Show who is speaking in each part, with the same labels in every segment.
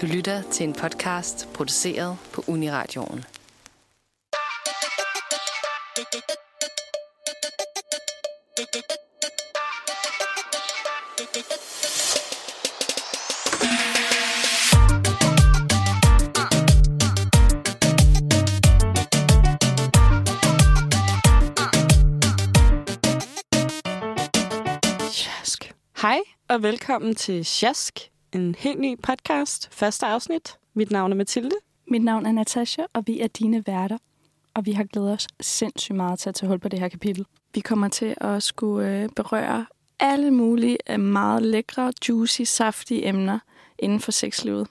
Speaker 1: Du lytter til en podcast produceret på Uniradioen.
Speaker 2: Hej og velkommen til Sjask, en helt ny podcast, første afsnit. Mit navn er Mathilde.
Speaker 3: Mit navn er Natasha, og vi er dine værter. Og vi har glædet os sindssygt meget til at tage hul på det her kapitel. Vi kommer til at skulle øh, berøre alle mulige øh, meget lækre, juicy, saftige emner inden for sexlivet.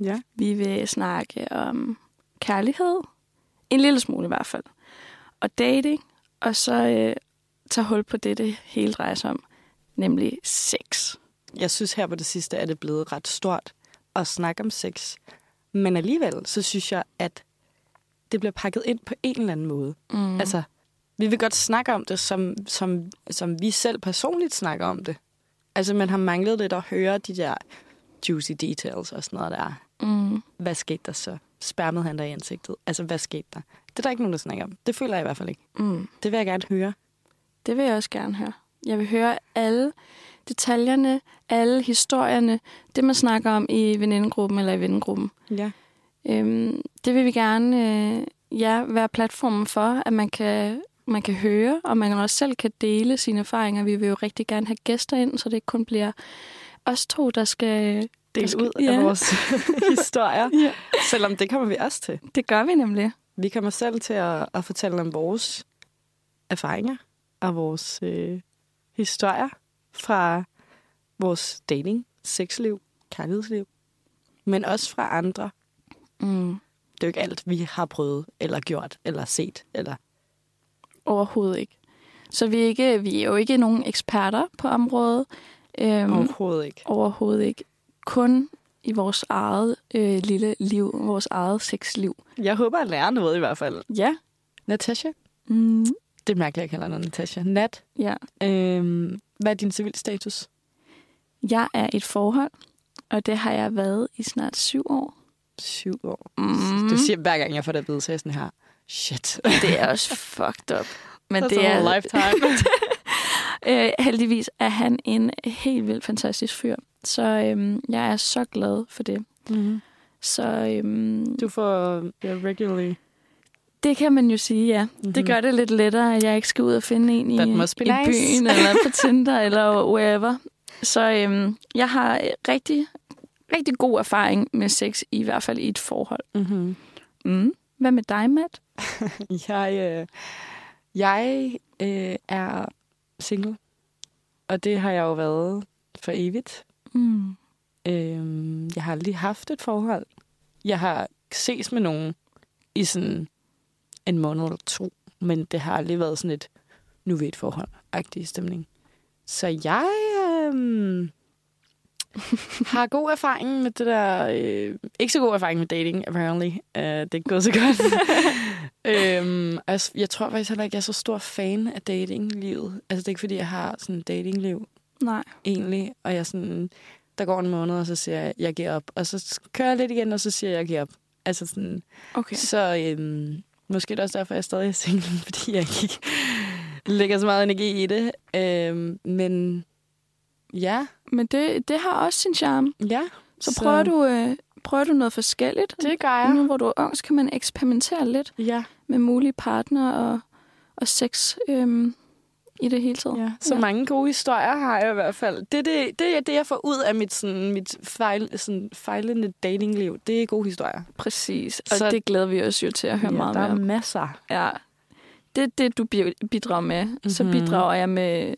Speaker 2: Ja.
Speaker 3: Vi vil snakke om kærlighed, en lille smule i hvert fald, og dating, og så øh, tage hul på det, det hele drejer sig om, nemlig sex.
Speaker 2: Jeg synes her på det sidste er det blevet ret stort at snakke om sex. Men alligevel, så synes jeg, at det bliver pakket ind på en eller anden måde.
Speaker 3: Mm.
Speaker 2: Altså, vi vil godt snakke om det, som, som, som vi selv personligt snakker om det. Altså, man har manglet lidt at høre de der juicy details og sådan noget der.
Speaker 3: mm.
Speaker 2: Hvad skete der så? Spærmede han der i ansigtet? Altså, hvad skete der? Det er der ikke nogen, der snakker om. Det føler jeg i hvert fald ikke.
Speaker 3: Mm.
Speaker 2: Det vil jeg gerne høre.
Speaker 3: Det vil jeg også gerne høre. Jeg vil høre alle detaljerne, alle historierne, det man snakker om i venindegruppen eller i vennegruppen.
Speaker 2: Ja.
Speaker 3: Øhm, det vil vi gerne øh, ja, være platformen for, at man kan, man kan høre, og man også selv kan dele sine erfaringer. Vi vil jo rigtig gerne have gæster ind, så det ikke kun bliver os to, der skal...
Speaker 2: Del
Speaker 3: skal-
Speaker 2: ud
Speaker 3: ja.
Speaker 2: af vores historier.
Speaker 3: Ja.
Speaker 2: Selvom det kommer vi også til.
Speaker 3: Det gør vi nemlig.
Speaker 2: Vi kommer selv til at, at fortælle om vores erfaringer og vores øh, historier fra vores dating, sexliv, kærlighedsliv. Men også fra andre.
Speaker 3: Mm.
Speaker 2: Det er jo ikke alt, vi har prøvet, eller gjort, eller set. Eller...
Speaker 3: Overhovedet ikke. Så vi er, ikke, vi er jo ikke nogen eksperter på området. Øhm,
Speaker 2: Overhovedet ikke.
Speaker 3: Overhovedet ikke. Kun i vores eget øh, lille liv, vores eget sexliv.
Speaker 2: Jeg håber at lære noget i hvert fald.
Speaker 3: Ja.
Speaker 2: Natasha?
Speaker 3: Mm.
Speaker 2: Det er mærkeligt, at jeg kalder dig Natasha. Nat,
Speaker 3: Ja.
Speaker 2: øhm, hvad er din civilstatus?
Speaker 3: Jeg er et forhold, og det har jeg været i snart syv år.
Speaker 2: Syv år.
Speaker 3: Mm.
Speaker 2: Det siger hver gang, jeg får det at vide, så jeg sådan her. Shit.
Speaker 3: Det er også fucked up. Men
Speaker 2: That's
Speaker 3: det er,
Speaker 2: lifetime.
Speaker 3: øh, heldigvis er han en helt vildt fantastisk fyr. Så øhm, jeg er så glad for det.
Speaker 2: mm-hmm.
Speaker 3: Så øhm,
Speaker 2: Du får yeah, regularly.
Speaker 3: Det kan man jo sige, ja.
Speaker 2: Mm-hmm.
Speaker 3: Det gør det lidt lettere, at jeg ikke skal ud og finde en i,
Speaker 2: That must be
Speaker 3: i
Speaker 2: nice.
Speaker 3: byen, eller på Tinder, eller wherever. Så øhm, jeg har rigtig, rigtig god erfaring med sex, i hvert fald i et forhold.
Speaker 2: Mm-hmm.
Speaker 3: Mm. Hvad med dig, Matt?
Speaker 2: Jeg, øh, jeg øh, er single, og det har jeg jo været for evigt.
Speaker 3: Mm.
Speaker 2: Øhm, jeg har lige haft et forhold. Jeg har ses med nogen i sådan en måned eller to, men det har aldrig været sådan et nu i et forhold-agtig stemning. Så jeg øhm, har god erfaring med det der... Øh, ikke så god erfaring med dating, apparently. Uh, det er ikke gået så godt. øhm, altså, jeg tror faktisk heller ikke, jeg er så stor fan af datinglivet. Altså, det er ikke, fordi jeg har sådan et datingliv
Speaker 3: Nej.
Speaker 2: egentlig, og jeg sådan, der går en måned, og så siger jeg, jeg giver op. Og så kører jeg lidt igen, og så siger jeg, jeg giver op. Altså sådan,
Speaker 3: okay.
Speaker 2: så øhm, måske er det også derfor, jeg stadig er single, fordi jeg ikke lægger så meget energi i det. Øhm, men ja,
Speaker 3: Men det, det har også sin charme.
Speaker 2: ja.
Speaker 3: Så, så prøver, du, øh, prøver du noget forskelligt.
Speaker 2: Det gør
Speaker 3: Nu hvor du er ung, så kan man eksperimentere lidt
Speaker 2: Ja,
Speaker 3: med mulige partnere og, og sex øhm, i det hele taget.
Speaker 2: ja. Så
Speaker 3: Ja.
Speaker 2: ja. mange gode historier har jeg i hvert fald. Det er det, det, er det jeg får ud af mit, sådan, mit fejl, sådan, fejlende datingliv. Det er gode historier.
Speaker 3: Præcis. Og så, det glæder vi os jo til at høre
Speaker 2: ja,
Speaker 3: meget
Speaker 2: der
Speaker 3: mere
Speaker 2: er
Speaker 3: om.
Speaker 2: masser.
Speaker 3: Ja. Det er det, du bi- bidrager med. Mm-hmm. Så
Speaker 2: Mhm.
Speaker 3: bidrager jeg med,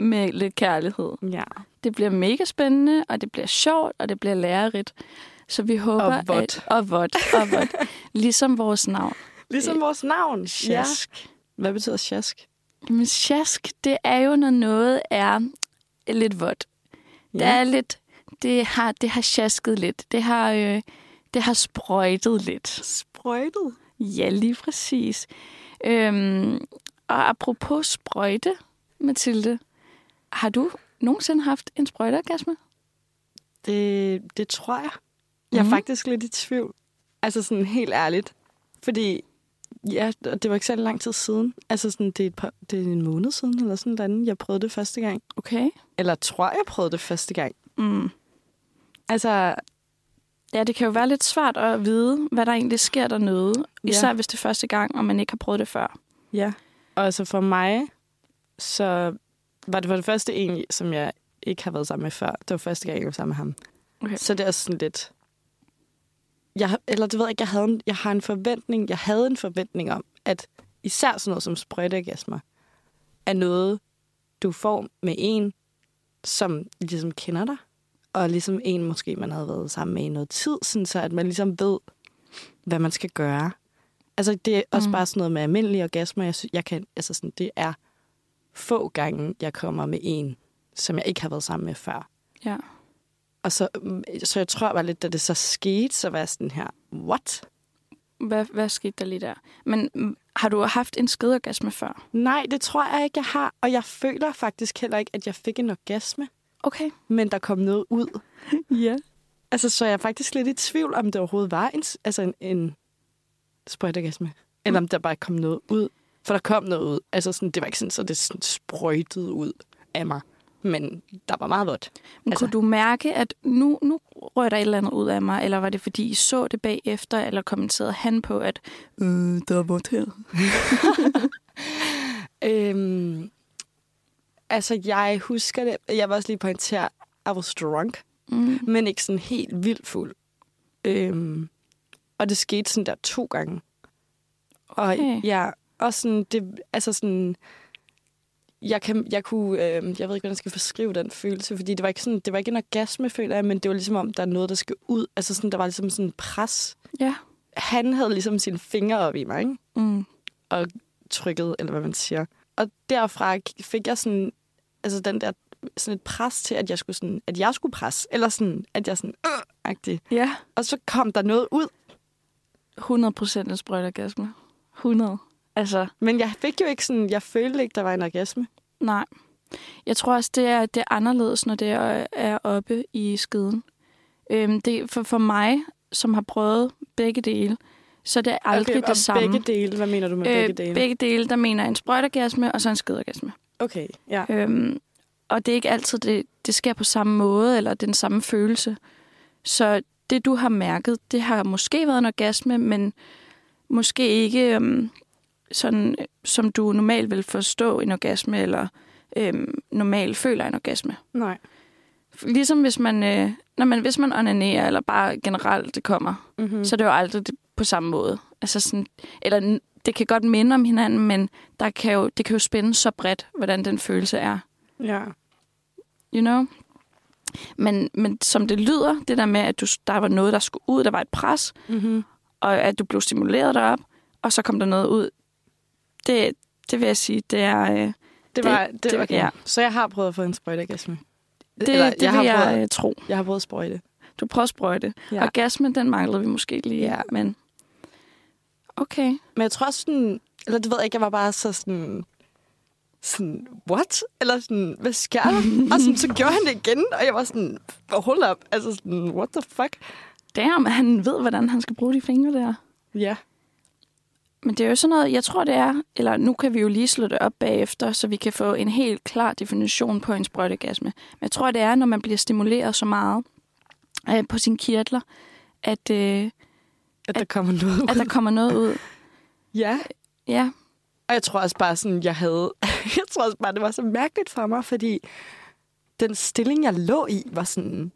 Speaker 3: med lidt kærlighed.
Speaker 2: Ja.
Speaker 3: Det bliver mega spændende, og det bliver sjovt, og det bliver lærerigt. Så vi håber,
Speaker 2: Og vådt.
Speaker 3: at... Og vådt. Og vådt. ligesom vores navn.
Speaker 2: Ligesom vores navn.
Speaker 3: Sjask.
Speaker 2: Hvad betyder sjask?
Speaker 3: Men sjask, det er jo, når noget er lidt vådt. Ja. Det er lidt... Det har, det har sjasket lidt. Det har, øh, det har sprøjtet lidt.
Speaker 2: Sprøjtet?
Speaker 3: Ja, lige præcis. Øhm, og apropos sprøjte, Mathilde, har du nogensinde haft en sprøjteorgasme?
Speaker 2: Det, det tror jeg. Jeg er
Speaker 3: Mhm.
Speaker 2: faktisk lidt i tvivl. Altså sådan helt ærligt. Fordi, ja, og det var ikke så lang tid siden. Altså sådan, det er, et par, det er en måned siden, eller sådan noget. Jeg prøvede det første gang.
Speaker 3: Okay.
Speaker 2: Eller tror, jeg prøvede det første gang.
Speaker 3: Mm.
Speaker 2: Altså,
Speaker 3: Ja, det kan jo være lidt svært at vide, hvad der egentlig sker dernede.
Speaker 2: Ja.
Speaker 3: Især hvis det er første gang, og man ikke har prøvet det før.
Speaker 2: ja. Og altså for mig, så var det for det første en, som jeg ikke har været sammen med før. Det var første gang, jeg var sammen med ham.
Speaker 3: Okay.
Speaker 2: Så det er sådan lidt... Jeg, eller det ved jeg ikke, jeg, havde en, jeg har en forventning, jeg havde en forventning om, at især sådan noget som sprøjteorgasmer, er noget, du får med en, som ligesom kender dig, og ligesom en, måske man havde været sammen med i noget tid, sådan så at man ligesom ved, hvad man skal gøre. Altså, det er også
Speaker 3: Mm.
Speaker 2: bare sådan noget med almindelige orgasmer. Jeg, jeg kan, altså sådan, det er få gange, jeg kommer med en, som jeg ikke har været sammen med før.
Speaker 3: Ja.
Speaker 2: Og så, mm, så jeg tror bare lidt, da det så skete, så var jeg sådan her, what?
Speaker 3: Hvad, hvad skete der lige der? Men mm, har du haft en skideorgasme før?
Speaker 2: Nej, det tror jeg ikke, jeg har. Og jeg føler faktisk heller ikke, at jeg fik en orgasme,
Speaker 3: Okay.
Speaker 2: men der kom noget ud.
Speaker 3: Ja.
Speaker 2: Altså, så jeg er faktisk lidt i tvivl, om det overhovedet var en, altså en, en sprøjteorgasme. Eller om der bare kom noget ud. For der kom noget ud. Altså, sådan, det var ikke sådan, så det sådan sprøjtede ud af mig. Men der var meget vådt.
Speaker 3: Men
Speaker 2: Altså-
Speaker 3: kunne du mærke, at nu, nu rører der et eller andet ud af mig? Eller var det, fordi I så det bagefter? Eller kommenterede han på, at øh, der er vådt her?
Speaker 2: Øhm, altså, jeg husker det. Jeg var også lige pointere, I was drunk.
Speaker 3: Mm.
Speaker 2: men ikke sådan helt vildt fuld. Øhm, og det skete sådan der to gange. Og
Speaker 3: Okay.
Speaker 2: ja, og sådan, det, altså sådan, jeg, kan, jeg kunne, øh, jeg ved ikke, hvordan jeg skal beskrive den følelse, fordi det var ikke sådan, det var ikke en orgasme, føler jeg, men det var ligesom om, der er noget, der skal ud. Altså sådan, der var ligesom sådan en pres.
Speaker 3: Ja.
Speaker 2: Han havde ligesom sine fingre op i mig, ikke?
Speaker 3: Mm.
Speaker 2: trykket, eller hvad man siger. Og derfra fik jeg sådan, altså den der, sådan et pres til, at jeg skulle sådan, at jeg skulle presse, eller sådan, at jeg sådan, øh, agtig.
Speaker 3: Ja.
Speaker 2: Og så kom der noget ud,
Speaker 3: 100 procent en sprøjteorgasme. 100. Altså,
Speaker 2: men jeg fik jo ikke sådan, jeg følte ikke, der var en orgasme.
Speaker 3: nej. Jeg tror også, det er, det er anderledes, når det er, er oppe i skeden. Øhm, det, for, for mig, som har prøvet begge dele, så er det aldrig
Speaker 2: okay,
Speaker 3: det samme.
Speaker 2: begge dele, hvad mener du med begge dele?
Speaker 3: begge dele, der mener jeg en sprøjteorgasme og så en skedeorgasme.
Speaker 2: Okay, ja.
Speaker 3: Øhm, og det er ikke altid, det, det sker på samme måde, eller den samme følelse. Så det, du har mærket, det har måske været en orgasme, men måske ikke øhm, sådan, øh, som du normalt vil forstå en orgasme, eller øhm, normalt føler en orgasme.
Speaker 2: Nej.
Speaker 3: Ligesom hvis man, øh, når man, hvis man onanerer, eller bare generelt det kommer,
Speaker 2: Mm-hmm.
Speaker 3: mm. så er det jo aldrig det, på samme måde. Altså sådan, eller det kan godt minde om hinanden, men der kan jo, det kan jo spænde så bredt, hvordan den følelse er.
Speaker 2: Ja.
Speaker 3: You know? Men, men som det lyder, det der med, at du, der var noget, der skulle ud, der var et pres,
Speaker 2: Mm-hmm.
Speaker 3: og at du blev stimuleret derop, og så kom der noget ud. Det, det vil jeg sige, det er... Øh,
Speaker 2: Det var, det,
Speaker 3: det-
Speaker 2: det okay.
Speaker 3: ja.
Speaker 2: Så jeg har prøvet at få en sprøjteorgasme.
Speaker 3: det,
Speaker 2: Eller,
Speaker 3: det
Speaker 2: jeg,
Speaker 3: vil
Speaker 2: har
Speaker 3: jeg
Speaker 2: prøvet,
Speaker 3: øh, tro.
Speaker 2: jeg har prøvet at sprøjte.
Speaker 3: Du prøver at sprøjte.
Speaker 2: Ja.
Speaker 3: Orgasmen, den manglede vi måske lige.
Speaker 2: Ja.
Speaker 3: Men okay.
Speaker 2: Men jeg tror også sådan, eller det ved jeg ikke, jeg var bare så sådan, sådan, what? Eller sådan, hvad sker der? og sådan, så gjorde han det igen, og jeg var sådan, hold up, altså sådan, what the fuck?
Speaker 3: Damn, han ved, hvordan han skal bruge de fingre der.
Speaker 2: Ja.
Speaker 3: Men det er jo sådan noget, jeg tror det er, eller nu kan vi jo lige slå det op bagefter, så vi kan få en helt klar definition på en sprøjtegasme. Men jeg tror det er, når man bliver stimuleret så meget øh, på sine kirtler, at, øh,
Speaker 2: At der kommer noget ud.
Speaker 3: at der kommer noget ud.
Speaker 2: Ja.
Speaker 3: Ja,
Speaker 2: Og jeg tror også bare sådan, jeg havde... jeg tror også bare, det var så mærkeligt for mig, fordi den stilling, jeg lå i, var sådan...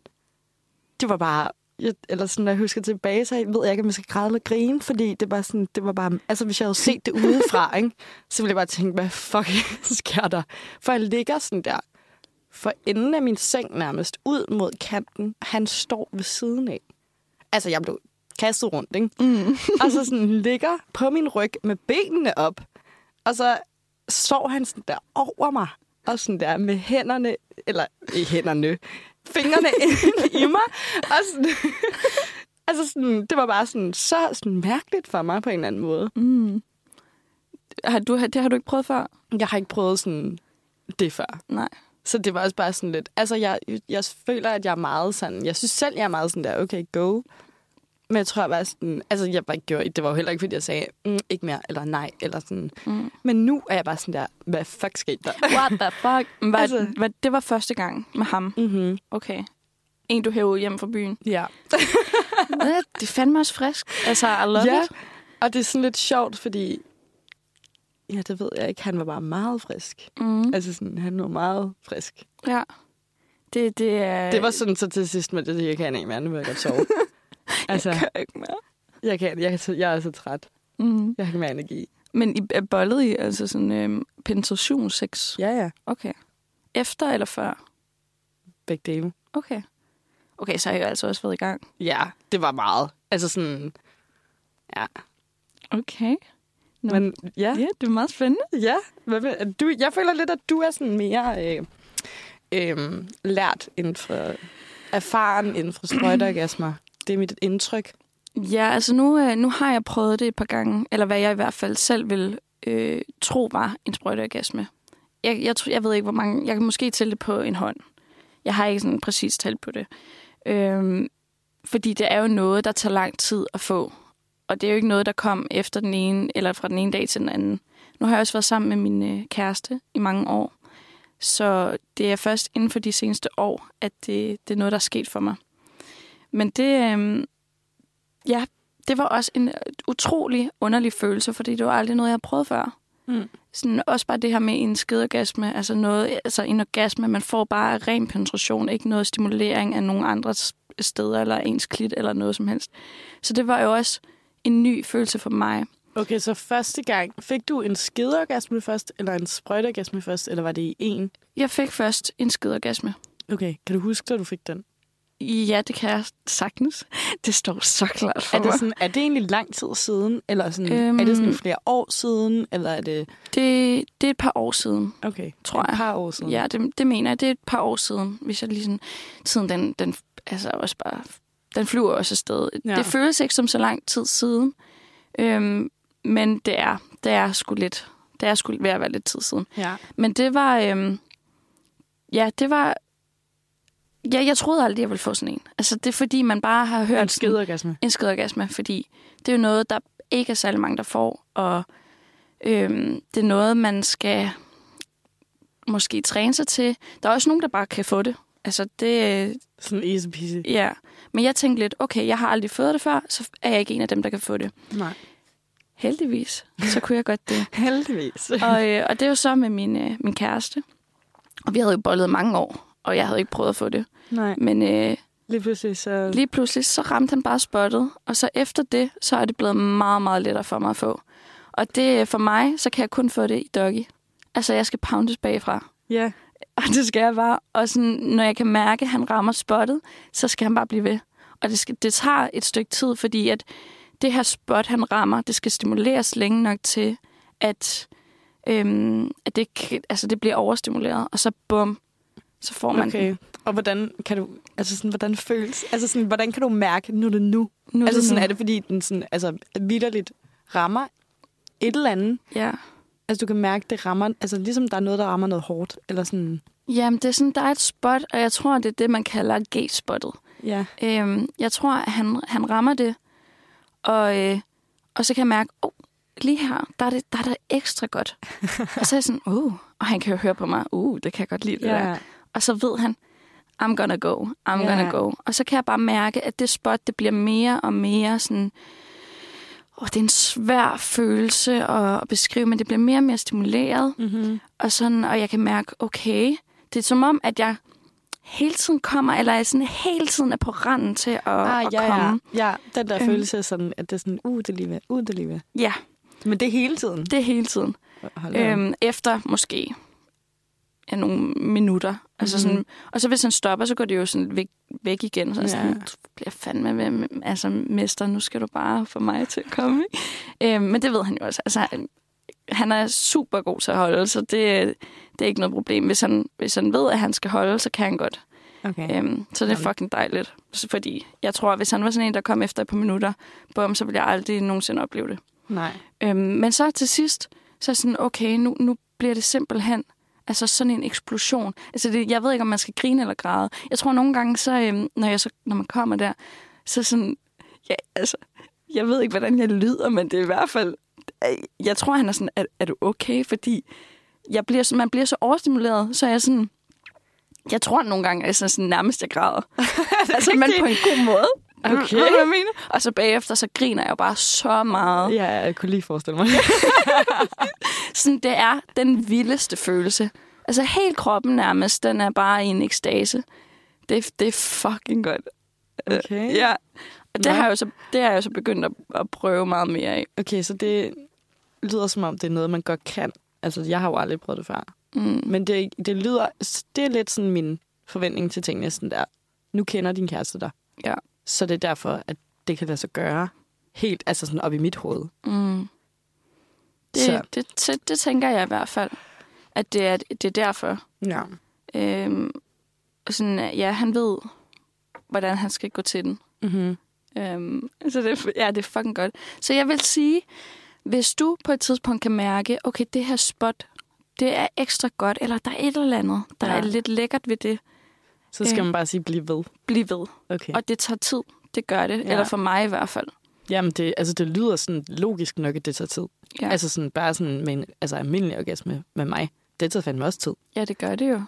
Speaker 2: Det var bare... Jeg, eller sådan, når jeg husker tilbage, så ved jeg ikke, om jeg skal græde eller grine, fordi det var sådan, det var bare... Altså, hvis jeg havde set det udefra, ikke, så ville jeg bare tænke, hvad fuck sker der? For jeg ligger sådan der for enden af min seng nærmest, ud mod kanten. Han står ved siden af. Altså, jeg blev kastet rundt, ikke?
Speaker 3: mm.
Speaker 2: og så sådan ligger på min ryg med benene op. Og så står han sådan der over mig, og sådan der med hænderne, eller i hænderne, fingrene ind i mig. Og sådan, altså sådan, det var bare sådan, så sådan mærkeligt for mig på en eller anden måde.
Speaker 3: Mm. Har du, det har du ikke prøvet før?
Speaker 2: Jeg har ikke prøvet sådan det før.
Speaker 3: Nej.
Speaker 2: Så det var også bare sådan lidt... Altså, jeg, jeg føler, at jeg er meget sådan... Jeg synes selv, jeg er meget sådan der, okay, go. Men jeg tror, jeg var sådan... Altså, jeg bare gjorde... Det var jo heller ikke, fordi jeg sagde, mm, ikke mere, eller nej, eller sådan.
Speaker 3: Mm.
Speaker 2: Men nu er jeg bare sådan der, hvad fuck skete der?
Speaker 3: What the fuck? Var,
Speaker 2: Altså-
Speaker 3: var, det var første gang med ham?
Speaker 2: mm-hmm.
Speaker 3: Okay. En, du hævde hjem fra byen.
Speaker 2: Ja.
Speaker 3: Det fandme også frisk. Altså, I love
Speaker 2: ja.
Speaker 3: it.
Speaker 2: Og det er sådan lidt sjovt, fordi... Ja, det ved jeg ikke. Han var bare meget frisk.
Speaker 3: Mm.
Speaker 2: Altså sådan, han var meget frisk.
Speaker 3: Ja. Det, det er...
Speaker 2: Det var sådan så til sidst med det, jeg kan ikke mere, nu vil jeg godt sove. altså,
Speaker 3: Jeg kan ikke mere.
Speaker 2: jeg, kan, jeg, jeg er så træt.
Speaker 3: Mm.
Speaker 2: Jeg har ikke mere energi.
Speaker 3: Men I er bollet i altså sådan øhm, penetrationssex?
Speaker 2: Ja, ja.
Speaker 3: Okay. Efter eller før?
Speaker 2: Begge dele.
Speaker 3: Okay. Okay, så har jeg altså også været i gang.
Speaker 2: Ja, det var meget. Altså sådan, ja.
Speaker 3: Okay. Nå.
Speaker 2: Men ja,
Speaker 3: Ja, det er meget spændende.
Speaker 2: ja. Du, jeg føler lidt, at du er sådan mere øh, øh, lært inden for, erfaren inden for sprøjteorgasmer. Det er mit indtryk.
Speaker 3: Ja, altså nu, øh, nu har jeg prøvet det et par gange, eller hvad jeg i hvert fald selv vil øh, tro var en sprøjteorgasme. Jeg, jeg, tror- jeg ved ikke, hvor mange... Jeg kan måske tælle det på en hånd. Jeg har ikke sådan præcis tal på det. Øhm, fordi det er jo noget, der tager lang tid at få. Og det er jo ikke noget, der kom efter den ene, eller fra den ene dag til den anden. Nu har jeg også været sammen med min øh, kæreste i mange år. Så det er først inden for de seneste år, at det, det er noget, der er sket for mig. Men det, øhm, ja, det var også en øh, utrolig underlig følelse, fordi det var aldrig noget, jeg har prøvet før.
Speaker 2: Mm.
Speaker 3: Sådan, også bare det her med en skedorgasme, altså, noget, altså en orgasme, man får bare ren penetration, ikke noget stimulering af nogen andre s- steder, eller ens klit, eller noget som helst. Så det var jo også en ny følelse for mig.
Speaker 2: Okay, så første gang, fik du en skedeorgasme først, eller en sprøjteorgasme først, eller var det i en?
Speaker 3: Jeg fik først en skedorgasme.
Speaker 2: Okay, kan du huske, da du fik den?
Speaker 3: Ja, det kan jeg sagtens. Det står så klart for
Speaker 2: Er det,
Speaker 3: mig.
Speaker 2: sådan, er det egentlig lang tid siden? Eller sådan,
Speaker 3: Øhm.
Speaker 2: øhm, er det sådan flere år siden? Eller er det...
Speaker 3: Det, det er et par år siden.
Speaker 2: Okay,
Speaker 3: Tror
Speaker 2: et
Speaker 3: jeg.
Speaker 2: par år siden.
Speaker 3: Ja, det, det mener jeg. Det er et par år siden, hvis jeg lige sådan... Tiden, den, den, altså også bare, den flyver også afsted.
Speaker 2: Ja.
Speaker 3: Det føles ikke som så lang tid siden, øhm, men det er, det er sgu lidt... Det er sgu ved at være lidt tid siden.
Speaker 2: ja.
Speaker 3: Men det var... Øhm, ja, det var... Ja, jeg troede aldrig, jeg ville få sådan en. Altså, det er fordi, man bare har hørt...
Speaker 2: En skedeorgasme.
Speaker 3: en skedorgasme, fordi det er jo noget, der ikke er særlig mange, der får, og øhm, det er noget, man skal måske træne sig til. Der er også nogen, der bare kan få det. Altså, det,
Speaker 2: Sådan easy peasy.
Speaker 3: ja. Men jeg tænkte lidt, okay, jeg har aldrig fået det før, så er jeg ikke en af dem, der kan få det.
Speaker 2: Nej.
Speaker 3: Heldigvis, så kunne jeg godt det.
Speaker 2: Heldigvis.
Speaker 3: Og, øh, og det er jo så med min, øh, min kæreste. Og vi havde jo bollet mange år, og jeg havde ikke prøvet at få det.
Speaker 2: Nej,
Speaker 3: Men øh,
Speaker 2: lige pludselig så...
Speaker 3: Lige pludselig, så ramte han bare spottet, og så efter det, så er det blevet meget, meget lettere for mig at få. Og det for mig, så kan jeg kun få det i doggy. Altså, jeg skal poundes bagfra.
Speaker 2: Ja.
Speaker 3: Og det skal jeg bare. Og sådan, når jeg kan mærke, at han rammer spottet, så skal han bare blive ved. Og det, skal, det tager et stykke tid, fordi at det her spot, han rammer, det skal stimuleres længe nok til, at, øhm, at det, altså, det bliver overstimuleret. Og så bum, så får man
Speaker 2: Okay.
Speaker 3: den.
Speaker 2: Og hvordan kan du... Altså sådan, hvordan føles... Altså sådan, hvordan kan du mærke, nu er det nu?
Speaker 3: Nu
Speaker 2: altså sådan,
Speaker 3: nu.
Speaker 2: er det fordi, den sådan, altså, vidderligt rammer et eller andet?
Speaker 3: Ja.
Speaker 2: Altså, du kan mærke, det rammer... Altså, ligesom der er noget, der rammer noget hårdt. Eller sådan...
Speaker 3: Jamen, det er sådan, der er et spot, og jeg tror, det er det, man kalder G-spottet.
Speaker 2: Ja.
Speaker 3: Øhm, jeg tror, at han, han rammer det, og, øh, og så kan jeg mærke, oh, lige her, der er det, der er det ekstra godt. og så er jeg sådan, uh, og han kan jo høre på mig, uh, det kan jeg godt lide det der. Og så ved han, I'm gonna go, I'm
Speaker 2: Ja.
Speaker 3: gonna go. Og så kan jeg bare mærke, at det spot, det bliver mere og mere sådan... Oh, det er en svær følelse at at beskrive, men det bliver mere og mere stimuleret.
Speaker 2: Mm-hmm.
Speaker 3: Og, sådan, og jeg kan mærke, okay, det er som om, at jeg hele tiden kommer, eller jeg sådan hele tiden er på randen til at,
Speaker 2: Ah,
Speaker 3: at
Speaker 2: ja,
Speaker 3: komme.
Speaker 2: ja. ja, den der
Speaker 3: Øhm.
Speaker 2: følelse af sådan, at det er sådan, uh, det lige ved, uh, det lige ved.
Speaker 3: Ja,
Speaker 2: Men det er hele tiden.
Speaker 3: det er hele tiden. Øhm, efter måske ja, nogle minutter. Altså sådan,
Speaker 2: Mhm.
Speaker 3: og så hvis han stopper, så går det jo sådan væk, væk igen. Så
Speaker 2: Ja.
Speaker 3: sådan, du bliver fandme ved, altså mester, nu skal du bare få mig til at komme. Ikke? Øhm, men det ved han jo også. Altså, han- er super god til at holde, så det, det er ikke noget problem. Hvis han, hvis han ved, at han skal holde, så kan han godt.
Speaker 2: Okay.
Speaker 3: Øhm, så det er fucking dejligt. Fordi jeg tror, at hvis han var sådan en, der kom efter et par minutter, bum, så ville jeg aldrig nogensinde opleve det.
Speaker 2: Nej.
Speaker 3: Øhm, men så til sidst, så er sådan, okay, nu, nu bliver det simpelthen Altså sådan en eksplosion. Altså det, jeg ved ikke, om man skal grine eller græde. Jeg tror nogle gange, så, øhm, når, jeg så, når man kommer der, så sådan... Ja, altså, jeg ved ikke, hvordan jeg lyder, men det er i hvert fald... øh, Jeg tror, han er sådan, er, er du okay? Fordi jeg bliver, så- man bliver så overstimuleret, så jeg sådan... Jeg tror nogle gange, at jeg sådan, sådan nærmest jeg græder. altså, men på en god måde.
Speaker 2: Okay.
Speaker 3: Du, hvad jeg mener? Og så bagefter, så griner jeg jo bare så meget.
Speaker 2: Ja, jeg kunne lige forestille mig.
Speaker 3: Sådan, det er den vildeste følelse. Altså helt kroppen nærmest, den er bare i en ekstase. Det, det er fucking godt.
Speaker 2: Okay.
Speaker 3: Ja. Og det har, jeg jo så, det har jeg jo så begyndt at, at prøve meget mere af.
Speaker 2: Okay, så det lyder som om, det er noget, man godt kan. Altså, jeg har jo aldrig prøvet det før.
Speaker 3: Mm.
Speaker 2: Men det, det lyder... Det er lidt sådan min forventning til tingene. Sådan der, nu kender din kæreste dig.
Speaker 3: Ja.
Speaker 2: Så det er derfor, at det kan lade sig gøre helt altså sådan op i mit hoved.
Speaker 3: Mm.
Speaker 2: Så.
Speaker 3: Det, det, det, det tænker jeg i hvert fald, at det er, det er derfor.
Speaker 2: Ja.
Speaker 3: Øhm, sådan, ja, han ved, hvordan han skal gå til den.
Speaker 2: Mm-hmm.
Speaker 3: Øhm, så det, ja, det er fucking godt. Så jeg vil sige, hvis du på et tidspunkt kan mærke, okay, det her spot, det er ekstra godt, eller der er et eller andet, der
Speaker 2: ja.
Speaker 3: er lidt lækkert ved det,
Speaker 2: Så skal
Speaker 3: Øh.
Speaker 2: man bare sige, bliv ved.
Speaker 3: bliv ved.
Speaker 2: Okay.
Speaker 3: Og det tager tid. Det gør det.
Speaker 2: Ja.
Speaker 3: Eller for mig i hvert fald.
Speaker 2: Jamen, det, altså, det lyder sådan logisk nok, at det tager tid.
Speaker 3: Ja, altså,
Speaker 2: sådan, bare sådan med en altså, almindelig orgasme med mig. Det tager fandme også tid.
Speaker 3: ja det gør det jo.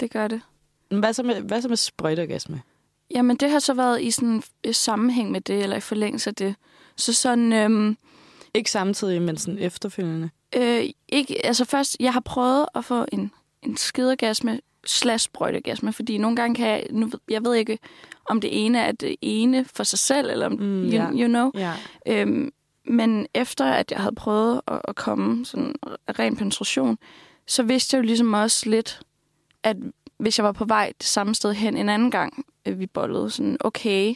Speaker 3: Det gør det.
Speaker 2: Men hvad så med, hvad så med sprøjteorgasme?
Speaker 3: Jamen, det har så været i sådan i sammenhæng med det, eller i forlængelse af det. Så sådan, øhm,
Speaker 2: Ikke samtidig, men sådan efterfølgende.
Speaker 3: øh, ikke, altså først, jeg har prøvet at få en, en skidergasme slash sprøjtegasme, fordi nogle gange kan jeg, nu, ved- jeg ved ikke, om det ene er det ene for sig selv, eller om,
Speaker 2: Mm,
Speaker 3: you,
Speaker 2: ja.
Speaker 3: you know.
Speaker 2: Ja.
Speaker 3: Øhm, men efter at jeg havde prøvet at, at komme sådan ren penetration, så vidste jeg jo ligesom også lidt, at hvis jeg var på vej det samme sted hen en anden gang, vi bollede, sådan, okay,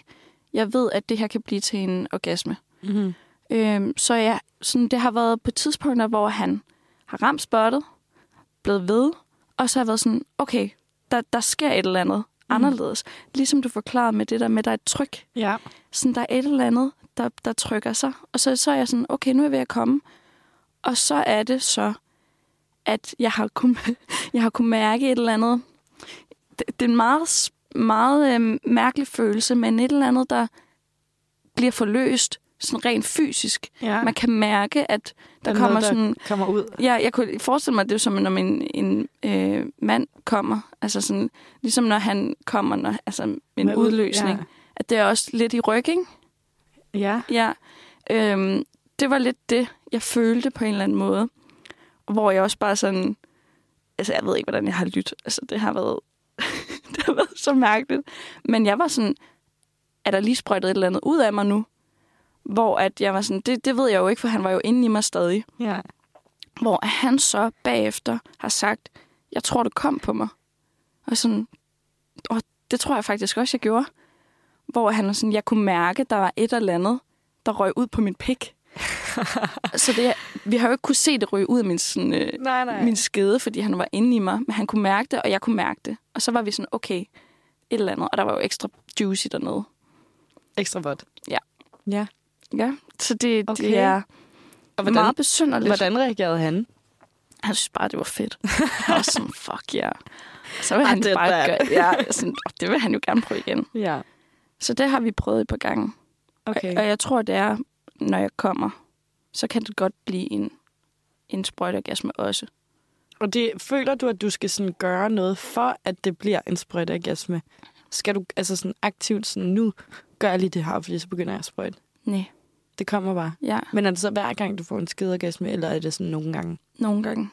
Speaker 3: jeg ved, at det her kan blive til en orgasme.
Speaker 2: Mm-hmm.
Speaker 3: Øhm, så jeg, sådan, det har været på tidspunkter, hvor han har ramt spottet, blevet ved, og så har jeg været sådan, okay, der, der sker et eller andet anderledes. Ligesom du forklarede med det der med, der er et tryk
Speaker 2: Ja.
Speaker 3: sådan, der er et eller andet, der, der trykker sig. Og så, så er jeg sådan, okay, nu er jeg ved at komme. Og så er det så, at jeg har kunnet, jeg har kunnet mærke et eller andet. Det, det er en meget, meget øhm, mærkelig følelse, men et eller andet, der bliver forløst sådan rent fysisk.
Speaker 2: ja.
Speaker 3: Man kan mærke, at der
Speaker 2: er
Speaker 3: kommer
Speaker 2: noget,
Speaker 3: sådan...
Speaker 2: der kommer ud.
Speaker 3: Ja, jeg kunne forestille mig, at det er som, når en, en øh, mand kommer. Altså sådan, ligesom når han kommer, når, altså en
Speaker 2: Med ud-
Speaker 3: udløsning. At det er også lidt i ryg, ikke?
Speaker 2: Ja.
Speaker 3: Ja, øhm, det var lidt det, jeg følte på en eller anden måde. Hvor jeg også bare sådan... Altså, jeg ved ikke, hvordan jeg har lyttet. Altså, det har været... det har været så mærkeligt. Men jeg var sådan... Er der lige sprøjtet et eller andet ud af mig nu? Hvor at jeg var sådan... Det, det ved jeg jo ikke, for han var jo inde i mig stadig.
Speaker 2: Ja.
Speaker 3: Hvor han så bagefter har sagt... Jeg tror, du kom på mig. Og sådan... Og det tror jeg faktisk også, jeg gjorde. Hvor han var sådan... Jeg kunne mærke, der var et eller andet, der røg ud på min pik. så det, vi har jo ikke kunne se det ryge ud af min, sådan, øh,
Speaker 2: Nej, nej.
Speaker 3: min skede, fordi han var inde i mig. Men han kunne mærke det, og jeg kunne mærke det. Og så var vi sådan, okay, et eller andet. Og der var jo ekstra juicy dernede.
Speaker 2: Ekstra vådt.
Speaker 3: Ja.
Speaker 2: Ja.
Speaker 3: Ja, så det,
Speaker 2: Okay.
Speaker 3: det er
Speaker 2: Og
Speaker 3: hvordan, meget besynderligt.
Speaker 2: hvordan reagerede han?
Speaker 3: Han synes bare, det var fedt. og sådan, fuck ja. Yeah. Så vil
Speaker 2: Ah,
Speaker 3: han
Speaker 2: det
Speaker 3: bare gøre, ja, sådan, "Åh, det vil han jo gerne prøve igen.
Speaker 2: Ja.
Speaker 3: Så det har vi prøvet et par gange.
Speaker 2: Okay.
Speaker 3: Og jeg tror, det er, når jeg kommer, så kan det godt blive en, en sprøjteorgasme også.
Speaker 2: Og det, føler du, at du skal sådan gøre noget for, at det bliver en sprøjteorgasme? Skal du altså sådan aktivt sådan, nu gør jeg lige det her, fordi så begynder jeg at sprøjte?
Speaker 3: Nej,
Speaker 2: Det kommer bare.
Speaker 3: ja,
Speaker 2: Men er det så hver gang, du får en skideorgasme, eller er det sådan nogle gange?
Speaker 3: nogle gange.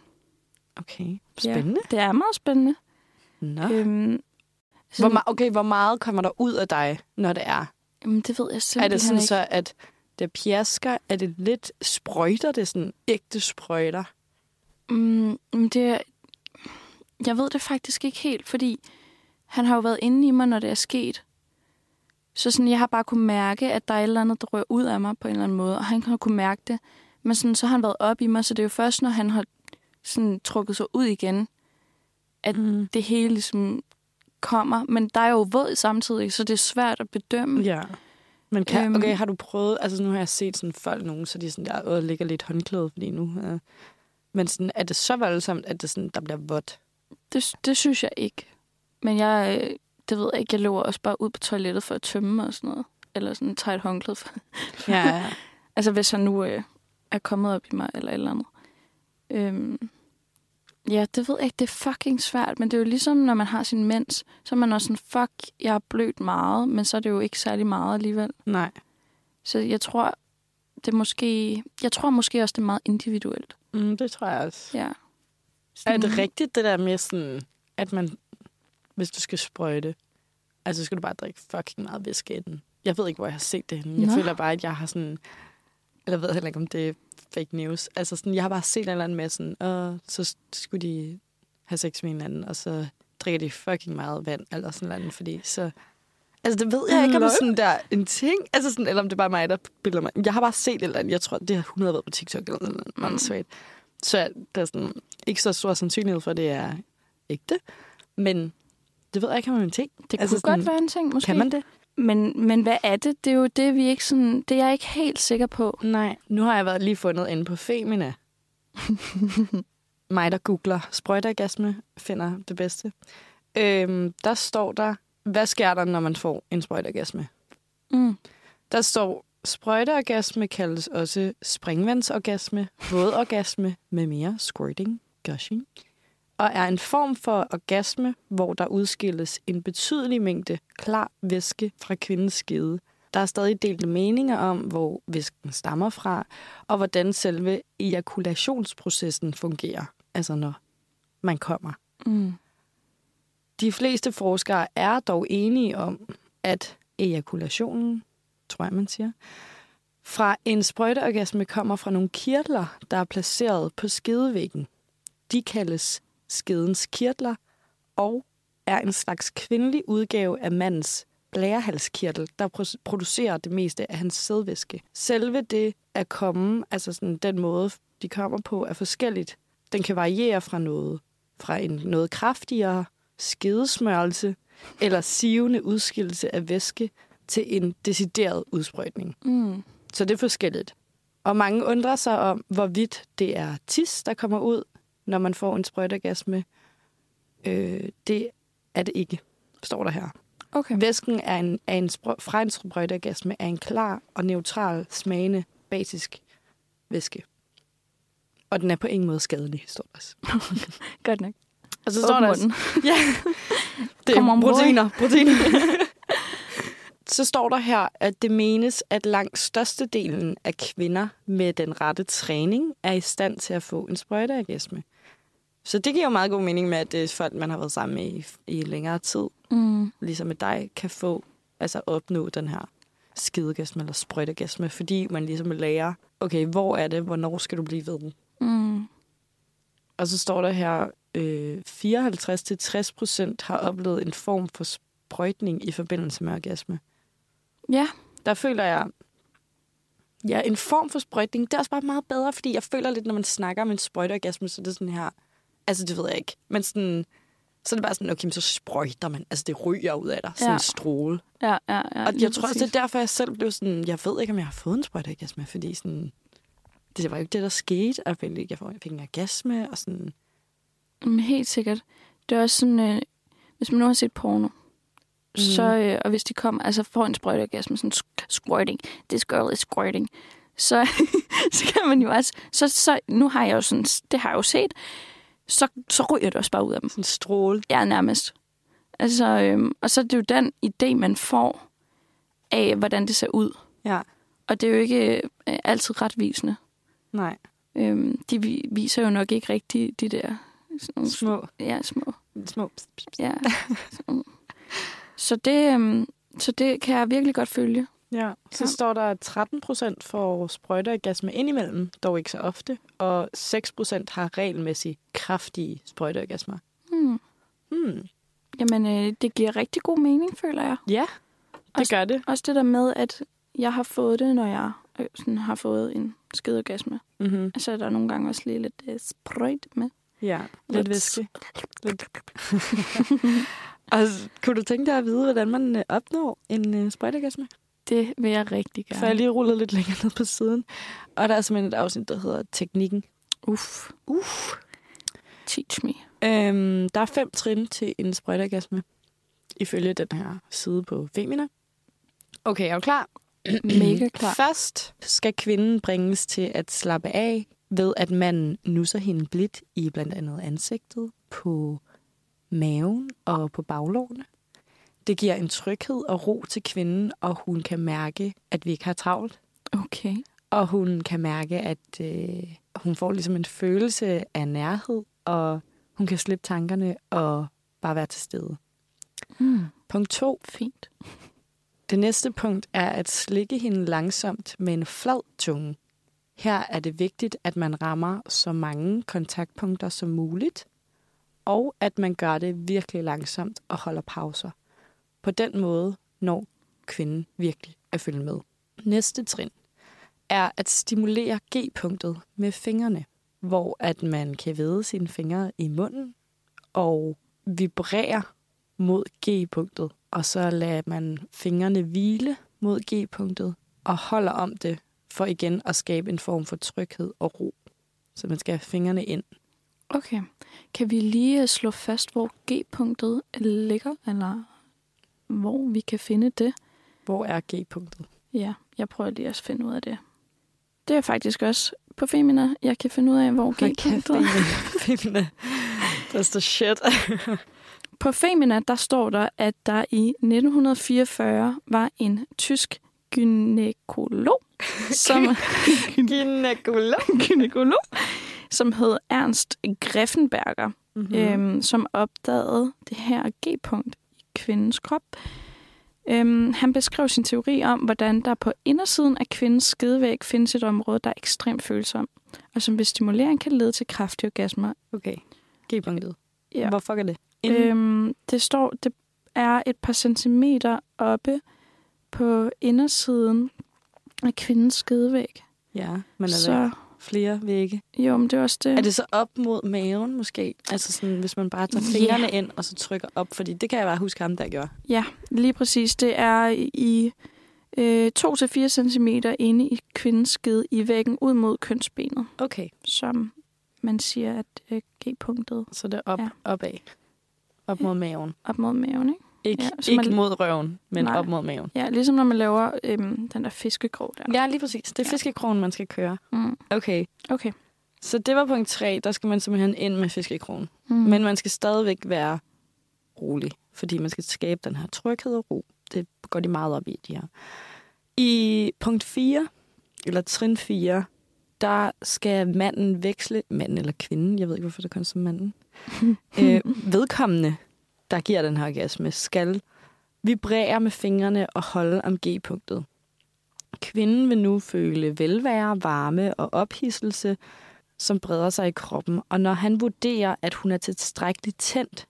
Speaker 2: Okay, spændende.
Speaker 3: Ja, det er meget spændende.
Speaker 2: Nå.
Speaker 3: Øhm,
Speaker 2: Hvor,
Speaker 3: sådan,
Speaker 2: ma- okay, hvor meget kommer der ud af dig, når det er?
Speaker 3: jamen, det ved jeg
Speaker 2: Er
Speaker 3: simpelthen
Speaker 2: det sådan
Speaker 3: ikke.
Speaker 2: så, at det pjasker? Er det lidt sprøjter? Det er sådan ægte sprøjter?
Speaker 3: Mm, det er, jeg ved det faktisk ikke helt, fordi han har jo været inde i mig, når det er sket. Så sådan, jeg har bare kunne mærke, at der er et eller andet, der rører ud af mig på en eller anden måde, og han har kunne mærke det. Men sådan, så har han været op i mig, så det er jo først, når han har sådan, trukket sig ud igen, at
Speaker 2: Mm.
Speaker 3: det hele ligesom kommer. Men der er jo våd samtidig, så det er svært at bedømme.
Speaker 2: Ja. Men kan,
Speaker 3: Øhm.
Speaker 2: okay, har du prøvet, altså nu har jeg set sådan folk nogen, så de sådan der, åh, ligger lidt håndklæde, fordi nu, øh, Men sådan, er det så voldsomt, at det sådan, der bliver vådt?
Speaker 3: Det, det synes jeg ikke. Men jeg, øh, det ved jeg ikke, jeg løber også bare ud på toilettet for at tømme og sådan noget. Eller sådan tager et håndklæde for.
Speaker 2: Ja, ja.
Speaker 3: Altså hvis han nu øh, er kommet op i mig eller et eller andet. Øhm, ja, det ved jeg ikke. Det er fucking svært. Men det er jo ligesom, når man har sin mens, så er man også sådan, fuck, jeg har blødt meget. Men så er det jo ikke særlig meget alligevel.
Speaker 2: Nej.
Speaker 3: Så jeg tror, det er måske... Jeg tror måske også, det er meget individuelt.
Speaker 2: Mm, det tror jeg også.
Speaker 3: Ja.
Speaker 2: Er det rigtigt, det der med sådan, at man, hvis du skal sprøjte, altså så skal du bare drikke fucking meget væske inden. Jeg ved ikke, hvor jeg har set det henne. Jeg
Speaker 3: Nå.
Speaker 2: føler bare, at jeg har sådan, eller ved heller ikke, om det er fake news. Altså sådan, jeg har bare set en eller anden med sådan, og så skulle de have sex med hinanden, og så drikker de fucking meget vand, eller sådan noget, fordi så... Altså, det ved jeg ikke, om det er sådan der en ting, altså sådan, eller om det er bare mig, der bilder mig. Jeg har bare set et eller andet, jeg tror, det har 100 været på TikTok eller noget,
Speaker 3: Mm.
Speaker 2: Så der er sådan, ikke så stor sandsynlighed for, at det er ægte. Men det ved jeg ikke, om det er en ting.
Speaker 3: Det
Speaker 2: Altså
Speaker 3: kunne
Speaker 2: sådan,
Speaker 3: godt være en ting, måske.
Speaker 2: Kan man det?
Speaker 3: Men, men hvad er det? Det er jo det, vi ikke sådan... Det er jeg ikke helt sikker på.
Speaker 2: Nej. Nu har jeg været lige fundet inde på Femina. Mig, der googler sprøjteorgasme, finder det bedste. Øhm, der står der, hvad sker der, når man får en sprøjteorgasme?
Speaker 3: Mm.
Speaker 2: Der står, sprøjteorgasme kaldes også springvandsorgasme, vådorgasme med mere squirting, gushing, og er en form for orgasme, hvor der udskilles en betydelig mængde klar væske fra kvindens skede. Der er stadig delte meninger om, hvor væsken stammer fra, og hvordan selve ejakulationsprocessen fungerer, altså når man kommer.
Speaker 3: Mm.
Speaker 2: De fleste forskere er dog enige om, at ejakulationen, tror jeg man siger, fra en sprøjteorgasme kommer fra nogle kirtler, der er placeret på skedevæggen. De kaldes skedens kirtler og er en slags kvindelig udgave af mandens blærehalskirtel, der pro- producerer det meste af hans sædvæske. Selve det at komme, altså sådan den måde, de kommer på, er forskelligt. Den kan variere fra noget, fra en noget kraftigere skedesmørelse eller sivende udskillelse af væske til en decideret udsprøjtning.
Speaker 3: Mm.
Speaker 2: Så det er forskelligt. Og mange undrer sig om, hvorvidt det er tis, der kommer ud, når man får en sprøjteorgasme. Øh, det er det ikke, står der her.
Speaker 3: Okay.
Speaker 2: Væsken er en, er en sprø- fra en sprøjteorgasme er en klar og neutral smagende basisk væske. Og den er på ingen måde skadelig, står der også.
Speaker 3: Godt nok.
Speaker 2: Og så står der også,
Speaker 3: munden.
Speaker 2: Ja, det er proteiner. proteiner. så står der her, at det menes, at langt størstedelen af kvinder med den rette træning er i stand til at få en sprøjteorgasme. Så det giver jo meget god mening med, at det er folk, man har været sammen med i, i længere tid,
Speaker 3: Mm.
Speaker 2: ligesom med dig, kan få, altså opnå den her skidegasme eller sprøjtegasme, fordi man ligesom lærer, okay, hvor er det, hvornår skal du blive ved den?
Speaker 3: Mm.
Speaker 2: Og så står der her, øh, 54-60 procent har oplevet en form for sprøjtning i forbindelse med orgasme.
Speaker 3: Ja.
Speaker 2: Der føler jeg, ja, en form for sprøjtning, det er også bare meget bedre, fordi jeg føler lidt, når man snakker om en sprøjteorgasme, så er det sådan her, altså det ved jeg ikke, men sådan, så er det bare sådan, okay, men så sprøjter man, altså det ryger ud af dig, sådan
Speaker 3: Ja.
Speaker 2: en stråle.
Speaker 3: Ja, ja, ja.
Speaker 2: Og jeg tror også, det er derfor, jeg selv blev sådan, jeg ved ikke, om jeg har fået en sprøjteorgasme, fordi sådan, det var jo ikke det, der skete. Ikke, jeg fik en orgasme, og sådan,
Speaker 3: Mm, helt sikkert. Det er også sådan, øh, hvis man nu har set porno, mm. så, øh, og hvis de kommer, altså får en sprøjteorgasme, sådan squirting, this girl is squirting, så, så kan man jo også, så, så, nu har jeg jo sådan, det har jeg jo set, så, så ryger det også bare ud af dem.
Speaker 2: sådan en stråle.
Speaker 3: Ja, nærmest. Altså, øhm, og så er det jo den idé, man får af, hvordan det ser ud.
Speaker 2: Ja,
Speaker 3: Og det er jo ikke øh, altid retvisende.
Speaker 2: nej.
Speaker 3: Øhm, de vi- viser jo nok ikke rigtig de der sådan nogle,
Speaker 2: Små,
Speaker 3: ja, små
Speaker 2: små.
Speaker 3: Ja. Så, så, det, øhm, så det kan jeg virkelig godt følge.
Speaker 2: Ja, så
Speaker 3: Ja.
Speaker 2: står der, at 13 procent får sprøjteorgasme indimellem, dog ikke så ofte, og 6 procent har regelmæssigt kraftige sprøjteorgasmer.
Speaker 3: Hmm.
Speaker 2: Hmm.
Speaker 3: Jamen, øh, det giver rigtig god mening, føler jeg.
Speaker 2: Ja, det
Speaker 3: Også-
Speaker 2: gør det.
Speaker 3: Også det der med, at jeg har fået det, når jeg øh, sådan, har fået en skedeorgasme.
Speaker 2: Mm-hmm.
Speaker 3: Så er der nogle gange også lige lidt øh, sprøjt med.
Speaker 2: Ja, lidt
Speaker 3: Lidt-
Speaker 2: væske. Lidt. og kunne du tænke dig at vide, hvordan man øh, opnår en øh, sprøjteorgasme?
Speaker 3: Det vil jeg rigtig gerne.
Speaker 2: For jeg lige rullet lidt længere ned på siden. Og der er simpelthen et afsnit, der hedder Teknikken.
Speaker 3: Uff.
Speaker 2: Uff.
Speaker 3: Teach me.
Speaker 2: Øhm, der er fem trin til en sprøjteorgasme, ifølge den her side på Femina. Okay, er du klar?
Speaker 3: Mega klar.
Speaker 2: Først skal kvinden bringes til at slappe af ved, at manden nusser hende blidt i blandt andet ansigtet, på maven og på baglårene. Det giver en tryghed og ro til kvinden, og hun kan mærke, at vi ikke har travlt.
Speaker 3: Okay.
Speaker 2: Og hun kan mærke, at øh, hun får ligesom en følelse af nærhed, og hun kan slippe tankerne og bare være til stede.
Speaker 3: Mm.
Speaker 2: Punkt to.
Speaker 3: Fint.
Speaker 2: Det næste punkt er at slikke hende langsomt med en flad tunge. Her er det vigtigt, at man rammer så mange kontaktpunkter som muligt, og at man gør det virkelig langsomt og holder pauser. På den måde når kvinden virkelig at følge med. Næste trin er at stimulere G-punktet med fingrene, hvor at man kan væde sine fingre i munden og vibrere mod G-punktet, og så lader man fingrene hvile mod G-punktet og holder om det for igen at skabe en form for tryghed og ro. Så man skal have fingrene ind.
Speaker 3: Okay. Kan vi lige slå fast, hvor G-punktet ligger, eller hvor vi kan finde det?
Speaker 2: Hvor er G-punktet?
Speaker 3: Ja, jeg prøver lige at finde ud af det. Det er faktisk også på Femina, jeg kan finde ud af, hvor G-punktet er.
Speaker 2: Femina. That's the shit.
Speaker 3: På Femina, der står der, at der i 1944 var en tysk gynekolog, som,
Speaker 2: Gynekolog.
Speaker 3: gynekolog, som hed Ernst Greffenberger,
Speaker 2: Mm-hmm.
Speaker 3: mm. øhm, som opdagede det her G-punkt kvindens krop. Øhm, han beskrev sin teori om, hvordan der på indersiden af kvindens skedevæg findes et område, der er ekstremt følsom, og som ved stimulering kan lede til kraftige orgasmer.
Speaker 2: Okay. G-punktet.
Speaker 3: Ja.
Speaker 2: Hvorfor er det? Inden...
Speaker 3: Øhm, det står, det er et par centimeter oppe på indersiden af kvindens skedevæg.
Speaker 2: ja, men er
Speaker 3: Så
Speaker 2: flere vægge?
Speaker 3: jo, men det er også det.
Speaker 2: Er det så op mod maven måske? Altså sådan, hvis man bare tager fingrene ind og så trykker op, fordi det kan jeg bare huske ham, der gjorde.
Speaker 3: Ja, lige præcis. Det er i øh, 2-4 cm inde i kvindens skede i væggen ud mod kønsbenet,
Speaker 2: Okay,
Speaker 3: som man siger, at øh, G-punktet
Speaker 2: så det er op,
Speaker 3: ja.
Speaker 2: opad. Op mod maven.
Speaker 3: op mod maven, ikke?
Speaker 2: Ikke,
Speaker 3: Ja,
Speaker 2: ikke
Speaker 3: man-
Speaker 2: mod røven, men
Speaker 3: Nej.
Speaker 2: op mod maven.
Speaker 3: Ja, ligesom når man laver øhm, den der fiskekrog der.
Speaker 2: Ja, lige præcis. Det er
Speaker 3: Ja.
Speaker 2: fiskekrogen, man skal køre.
Speaker 3: Mm.
Speaker 2: Okay,
Speaker 3: Okay.
Speaker 2: så det var punkt 3. Der skal man simpelthen ind med fiskekrogen.
Speaker 3: Mm.
Speaker 2: Men man skal stadigvæk være rolig, fordi man skal skabe den her tryghed og ro. Det går de meget op i, de her. I punkt 4, eller trin 4, der skal manden veksle, manden eller kvinden, jeg ved ikke, hvorfor det kun som manden, øh, vedkommende, der giver den her orgasme, skal vibrere med fingrene og holde om G-punktet. Kvinden vil nu føle velvære, varme og ophidselse, som breder sig i kroppen. Og når han vurderer, at hun er tilstrækkeligt tændt,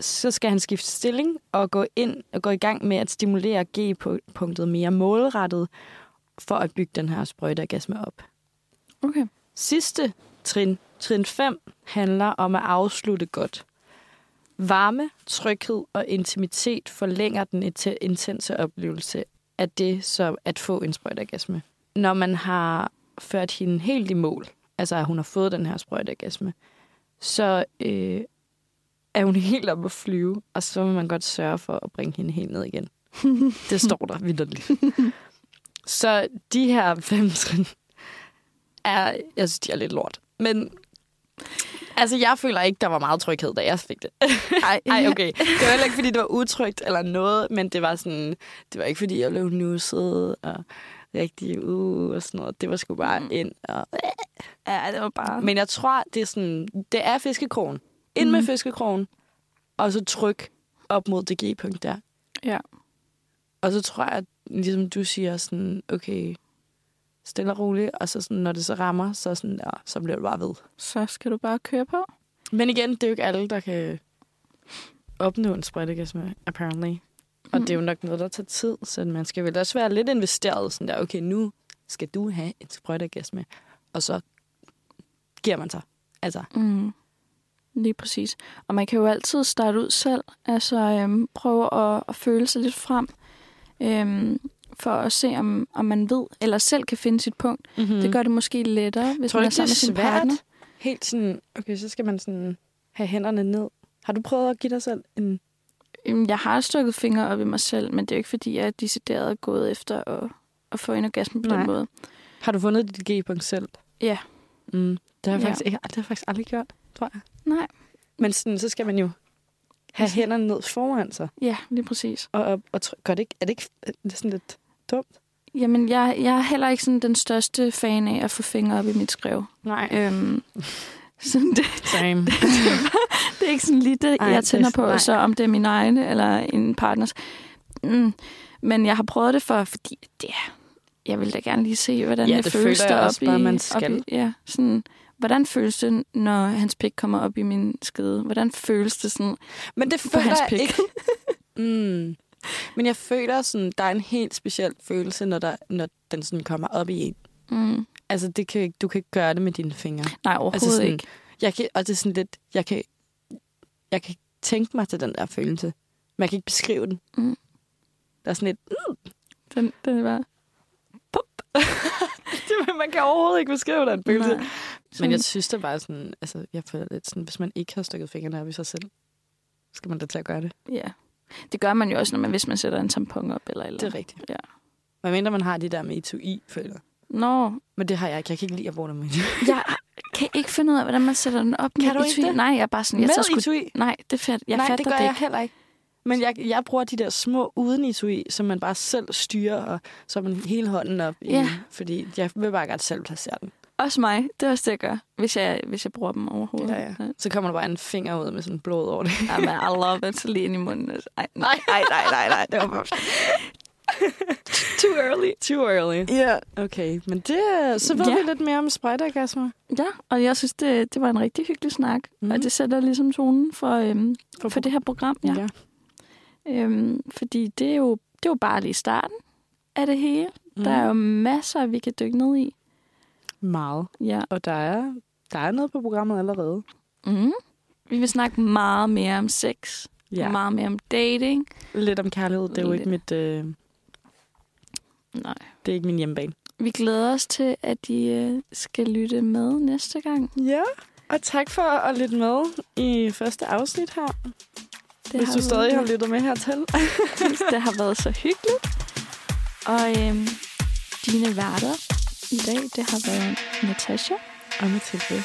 Speaker 2: så skal han skifte stilling og gå ind og gå i gang med at stimulere G-punktet mere målrettet for at bygge den her sprøjteorgasme op.
Speaker 3: Okay.
Speaker 2: Sidste trin, trin 5, handler om at afslutte godt. Varme, tryghed og intimitet forlænger den int- intense oplevelse af det som at få en sprøjteorgasme. Når man har ført hende helt i mål, altså at hun har fået den her sprøjteorgasme, så øh, er hun helt oppe at flyve, og så vil man godt sørge for at bringe hende helt ned igen. Det står der vidderligt. Så de her fem trin er, jeg synes, de er lidt lort. Men altså, jeg føler ikke, der var meget tryghed, da jeg fik det.
Speaker 3: Ej,
Speaker 2: Ej, okay. Det var heller ikke, fordi det var utrygt eller noget, men det var sådan, det var ikke, fordi jeg blev nusset og rigtig uh, og sådan noget. Det var sgu bare
Speaker 3: Mm.
Speaker 2: ind. Og,
Speaker 3: Ja, det var bare...
Speaker 2: men jeg tror, det er sådan, det er fiskekrogen. Ind med
Speaker 3: Mhm.
Speaker 2: fiskekrogen, og så tryk op mod det G-punkt der.
Speaker 3: Ja.
Speaker 2: Og så tror jeg, at, ligesom du siger, sådan, okay, stille og roligt, og så sådan, når det så rammer, så, sådan, ja, så bliver det bare ved.
Speaker 3: Så skal du bare køre på.
Speaker 2: Men igen, det er jo ikke alle, der kan opnå en sprøjtegasme, apparently. Og det er jo nok noget, der tager tid, så man skal vel også være lidt investeret, sådan der, okay, nu skal du have en sprøjtegasme, og så giver man sig. Altså,
Speaker 3: Mm. Lige præcis. Og man kan jo altid starte ud selv. Altså øhm, prøve at, at føle sig lidt frem. Øhm, for at se, om, om man ved, eller selv kan finde sit punkt.
Speaker 2: mm-hmm.
Speaker 3: Mm. Det gør det måske lettere, hvis
Speaker 2: Tror
Speaker 3: man er sammen med sin
Speaker 2: svært?
Speaker 3: partner.
Speaker 2: helt sådan... Okay, så skal man sådan have hænderne ned. Har du prøvet at give dig selv en...
Speaker 3: Jeg har stukket fingre op i mig selv, men det er jo ikke, fordi jeg er decideret gået efter at, at få en orgasme på
Speaker 2: Nej.
Speaker 3: den måde.
Speaker 2: Har du fundet dit G-punkt selv?
Speaker 3: Ja.
Speaker 2: Mm. Det har jeg
Speaker 3: Ja.
Speaker 2: faktisk, ikke, det har jeg faktisk aldrig gjort, tror jeg.
Speaker 3: Nej.
Speaker 2: Men sådan, så skal man jo have
Speaker 3: Altså-
Speaker 2: hænderne ned foran sig.
Speaker 3: Ja, lige præcis.
Speaker 2: Og, og, og gør det ikke, er det ikke er det sådan lidt dumt?
Speaker 3: Jamen, jeg, jeg er heller ikke sådan den største fan af at få fingre op i mit skrev.
Speaker 2: Nej.
Speaker 3: Øhm, sådan det,
Speaker 2: Same.
Speaker 3: det er ikke sådan lige det,
Speaker 2: Ej,
Speaker 3: jeg tænder
Speaker 2: det-
Speaker 3: på,
Speaker 2: nej.
Speaker 3: så om det er min egne eller en partners. Mm. Men jeg har prøvet det for, fordi det er, jeg vil da gerne lige se, hvordan
Speaker 2: Ja,
Speaker 3: det,
Speaker 2: det
Speaker 3: føles
Speaker 2: føler jeg
Speaker 3: deroppe
Speaker 2: også bare,
Speaker 3: i,
Speaker 2: man
Speaker 3: op
Speaker 2: skal.
Speaker 3: I, ja, sådan, hvordan føles det, når hans pik kommer op i min skede? Hvordan føles det sådan
Speaker 2: Men det føler
Speaker 3: hans
Speaker 2: jeg ikke. Mm. Men jeg føler sådan, der er en helt speciel følelse, når, der, når den sådan kommer op i en.
Speaker 3: Mm.
Speaker 2: Altså, det kan, du kan ikke gøre det med dine fingre.
Speaker 3: Nej, overhovedet
Speaker 2: Altså sådan,
Speaker 3: ikke.
Speaker 2: Jeg kan, og det er sådan lidt, jeg kan, jeg kan tænke mig til den der følelse. Men jeg kan ikke beskrive den.
Speaker 3: Mm.
Speaker 2: Der er sådan lidt,
Speaker 3: Den, den er bare...
Speaker 2: det, man kan overhovedet ikke beskrive den følelse.
Speaker 3: Nej.
Speaker 2: Men jeg synes det bare sådan, altså, jeg føler lidt sådan, hvis man ikke har stukket fingrene op i sig selv, skal man da til at gøre det.
Speaker 3: Ja. Det gør man jo også, når man, hvis man sætter en tampon op. Eller, eller.
Speaker 2: Det er rigtigt.
Speaker 3: Ja.
Speaker 2: Men mindre man har de der med etui, føler jeg.
Speaker 3: Nå,
Speaker 2: Men det har jeg ikke. Jeg kan ikke lide at bruge dem med.
Speaker 3: jeg kan ikke finde ud af, hvordan man sætter den op
Speaker 2: Kan
Speaker 3: med
Speaker 2: du ikke
Speaker 3: etui.
Speaker 2: det?
Speaker 3: Nej, jeg er bare sådan... Jeg
Speaker 2: med
Speaker 3: sgu...
Speaker 2: etui?
Speaker 3: Nej, det fedt. Jeg
Speaker 2: Nej,
Speaker 3: fatter
Speaker 2: det gør
Speaker 3: det
Speaker 2: jeg
Speaker 3: ikke.
Speaker 2: heller ikke. Men jeg, jeg bruger de der små uden etui, som man bare selv styrer, og så man hele hånden op i.
Speaker 3: Ja.
Speaker 2: Fordi jeg vil bare godt selv placere den.
Speaker 3: Også mig. Det er også det, jeg gør, hvis jeg, hvis jeg bruger dem overhovedet.
Speaker 2: Ja, ja. Så kommer der bare en finger ud med sådan blod over det.
Speaker 3: Jamen, I love it. Lige ind i munden. Ej, nej, nej, nej, nej, nej. Det var bare... Too early.
Speaker 2: Too early.
Speaker 3: Ja. Yeah.
Speaker 2: Okay, men det, så ved
Speaker 3: Ja.
Speaker 2: vi lidt mere om sprejtergasmer.
Speaker 3: Ja, og jeg synes, det, det var en rigtig hyggelig snak. Mm.
Speaker 2: Mhm.
Speaker 3: Og det sætter ligesom tonen for, øhm, for, for det her program. Ja.
Speaker 2: ja.
Speaker 3: Øhm, fordi det er, jo, det er jo bare lige starten af det hele. Mm. Der er jo masser, vi kan dykke ned i.
Speaker 2: meget.
Speaker 3: Ja.
Speaker 2: Og der er, der er noget på programmet allerede.
Speaker 3: Mm. Vi vil snakke meget mere om sex. Ja. Meget mere om dating.
Speaker 2: Lidt om kærlighed. Det er jo
Speaker 3: Lidt.
Speaker 2: ikke mit, øh,
Speaker 3: Nej.
Speaker 2: det er ikke min hjemmebane.
Speaker 3: Vi glæder os til, at I øh, skal lytte med næste gang.
Speaker 2: Ja, og tak for at lytte med i første afsnit her.
Speaker 3: Det
Speaker 2: Hvis du stadig har lyttet med hertil.
Speaker 3: det har været så hyggeligt. Og øhm, dine værter i dag, det har været Natasha.
Speaker 2: Og Mathilde.